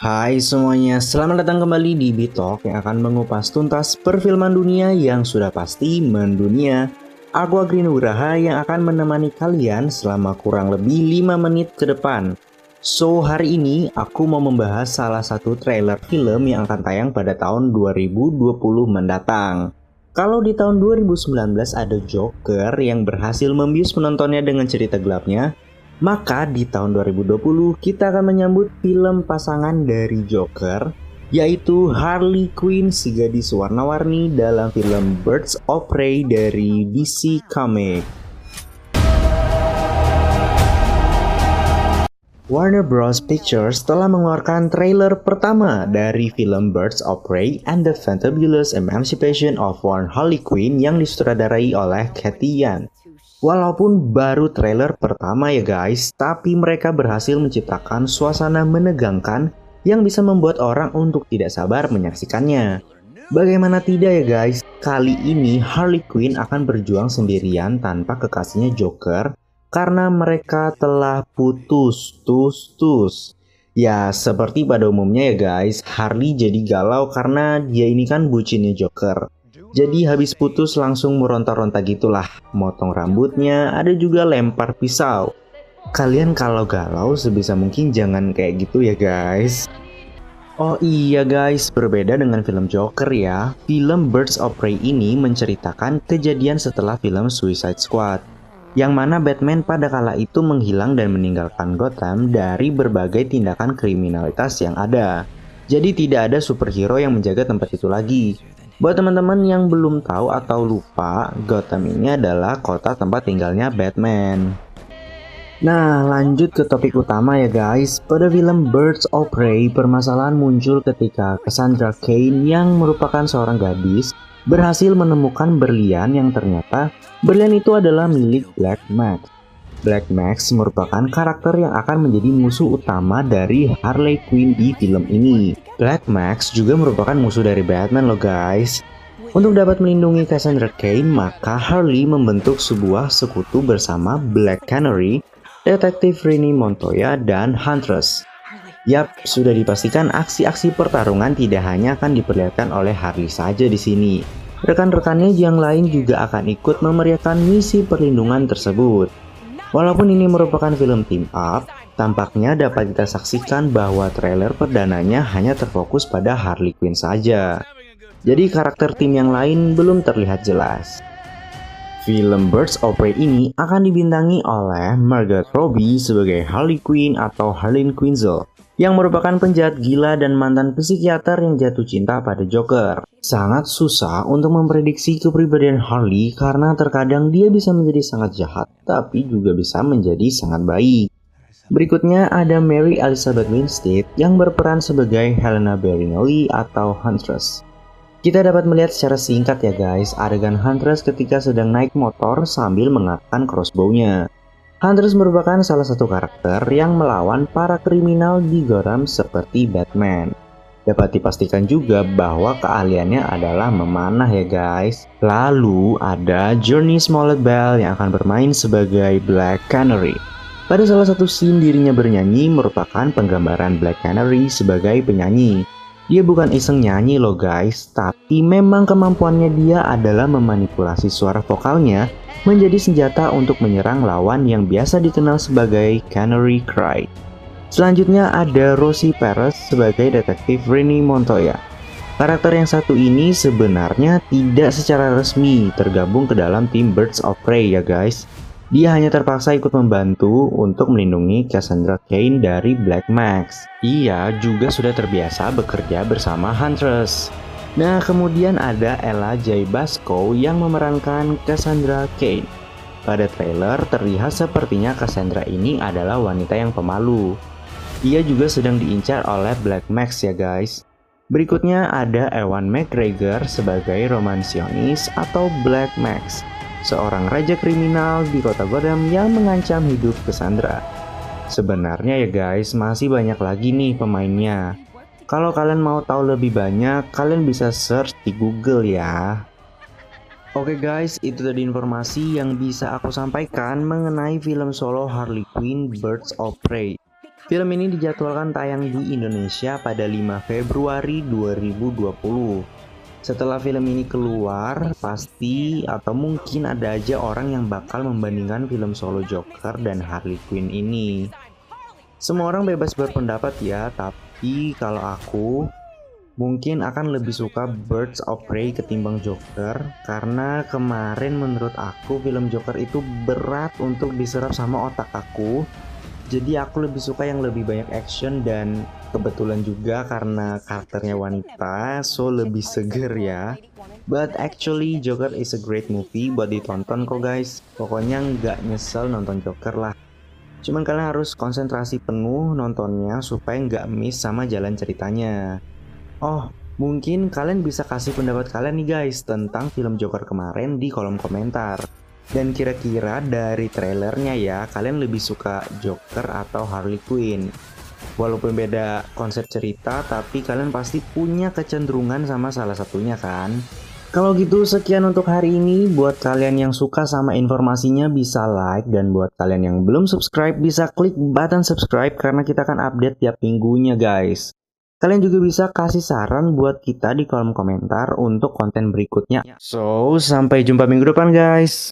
Hai semuanya, selamat datang kembali di Bitalk yang akan mengupas tuntas perfilman dunia yang sudah pasti mendunia. Aku Agri Nugraha yang akan menemani kalian selama kurang lebih 5 menit ke depan. So, hari ini aku mau membahas salah satu trailer film yang akan tayang pada tahun 2020 mendatang. Kalau di tahun 2019 ada Joker yang berhasil membius penontonnya dengan cerita gelapnya, maka di tahun 2020 kita akan menyambut film pasangan dari Joker yaitu Harley Quinn si gadis warna-warni dalam film Birds of Prey dari DC Comics. Warner Bros. Pictures telah mengeluarkan trailer pertama dari film Birds of Prey and the Fantabulous Emancipation of One Harley Quinn yang disutradarai oleh Cathy Yan. Walaupun baru trailer pertama ya guys, tapi mereka berhasil menciptakan suasana menegangkan yang bisa membuat orang untuk tidak sabar menyaksikannya. Bagaimana tidak ya guys, kali ini Harley Quinn akan berjuang sendirian tanpa kekasihnya Joker karena mereka telah putus tus tus. Ya seperti pada umumnya ya guys, Harley jadi galau karena dia ini kan bucinnya Joker. Jadi habis putus langsung meronta-ronta gitulah, motong rambutnya, ada juga lempar pisau. Kalian kalau galau sebisa mungkin jangan kayak gitu ya guys. Oh iya guys, berbeda dengan film Joker ya, film Birds of Prey ini menceritakan kejadian setelah film Suicide Squad yang mana Batman pada kala itu menghilang dan meninggalkan Gotham dari berbagai tindakan kriminalitas yang ada. Jadi tidak ada superhero yang menjaga tempat itu lagi. Buat teman-teman yang belum tahu atau lupa, Gotham ini adalah kota tempat tinggalnya Batman. Nah, lanjut ke topik utama ya guys. Pada film Birds of Prey, permasalahan muncul ketika Cassandra Cain yang merupakan seorang gadis berhasil menemukan berlian yang ternyata berlian itu adalah milik Black Max. Black Max merupakan karakter yang akan menjadi musuh utama dari Harley Quinn di film ini. Black Max juga merupakan musuh dari Batman loh guys. Untuk dapat melindungi Cassandra Cain, maka Harley membentuk sebuah sekutu bersama Black Canary, Detektif Rini Montoya, dan Huntress. Yap, sudah dipastikan aksi-aksi pertarungan tidak hanya akan diperlihatkan oleh Harley saja di sini. Rekan-rekannya yang lain juga akan ikut memeriahkan misi perlindungan tersebut. Walaupun ini merupakan film team up, tampaknya dapat kita saksikan bahwa trailer perdananya hanya terfokus pada Harley Quinn saja. Jadi karakter tim yang lain belum terlihat jelas. Film Birds of Prey ini akan dibintangi oleh Margot Robbie sebagai Harley Quinn atau Harleen Quinzel yang merupakan penjahat gila dan mantan psikiater yang jatuh cinta pada Joker. Sangat susah untuk memprediksi kepribadian Harley karena terkadang dia bisa menjadi sangat jahat, tapi juga bisa menjadi sangat baik. Berikutnya ada Mary Elizabeth Winstead yang berperan sebagai Helena Berrinelli atau Huntress. Kita dapat melihat secara singkat ya guys, adegan Huntress ketika sedang naik motor sambil mengatakan crossbow-nya. Huntress merupakan salah satu karakter yang melawan para kriminal di Gotham seperti Batman. Dapat dipastikan juga bahwa keahliannya adalah memanah ya guys. Lalu ada Journey Smollett Bell yang akan bermain sebagai Black Canary. Pada salah satu scene dirinya bernyanyi merupakan penggambaran Black Canary sebagai penyanyi. Dia bukan iseng nyanyi loh guys, tapi memang kemampuannya dia adalah memanipulasi suara vokalnya menjadi senjata untuk menyerang lawan yang biasa dikenal sebagai Canary Cry. Selanjutnya ada Rosie Perez sebagai detektif Rini Montoya. Karakter yang satu ini sebenarnya tidak secara resmi tergabung ke dalam tim Birds of Prey ya guys. Dia hanya terpaksa ikut membantu untuk melindungi Cassandra Cain dari Black Max. Ia juga sudah terbiasa bekerja bersama Huntress. Nah, kemudian ada Ella J. Basco yang memerankan Cassandra Cain. Pada trailer, terlihat sepertinya Cassandra ini adalah wanita yang pemalu. Ia juga sedang diincar oleh Black Max ya guys. Berikutnya ada Ewan McGregor sebagai romansionis atau Black Max, seorang raja kriminal di kota Gotham yang mengancam hidup Cassandra. Sebenarnya ya guys, masih banyak lagi nih pemainnya. Kalau kalian mau tahu lebih banyak, kalian bisa search di Google ya. Oke guys, itu tadi informasi yang bisa aku sampaikan mengenai film solo Harley Quinn Birds of Prey. Film ini dijadwalkan tayang di Indonesia pada 5 Februari 2020. Setelah film ini keluar, pasti atau mungkin ada aja orang yang bakal membandingkan film solo Joker dan Harley Quinn ini. Semua orang bebas berpendapat ya, tapi kalau aku mungkin akan lebih suka Birds of Prey ketimbang Joker karena kemarin menurut aku film Joker itu berat untuk diserap sama otak aku. Jadi aku lebih suka yang lebih banyak action dan kebetulan juga karena karakternya wanita so lebih seger ya. But actually Joker is a great movie buat ditonton kok guys. Pokoknya nggak nyesel nonton Joker lah. Cuman kalian harus konsentrasi penuh nontonnya supaya nggak miss sama jalan ceritanya. Oh mungkin kalian bisa kasih pendapat kalian nih guys tentang film Joker kemarin di kolom komentar dan kira-kira dari trailernya ya kalian lebih suka Joker atau Harley Quinn Walaupun beda konsep cerita, tapi kalian pasti punya kecenderungan sama salah satunya kan? Kalau gitu sekian untuk hari ini. Buat kalian yang suka sama informasinya bisa like dan buat kalian yang belum subscribe bisa klik button subscribe karena kita akan update tiap minggunya guys. Kalian juga bisa kasih saran buat kita di kolom komentar untuk konten berikutnya. So, sampai jumpa minggu depan guys.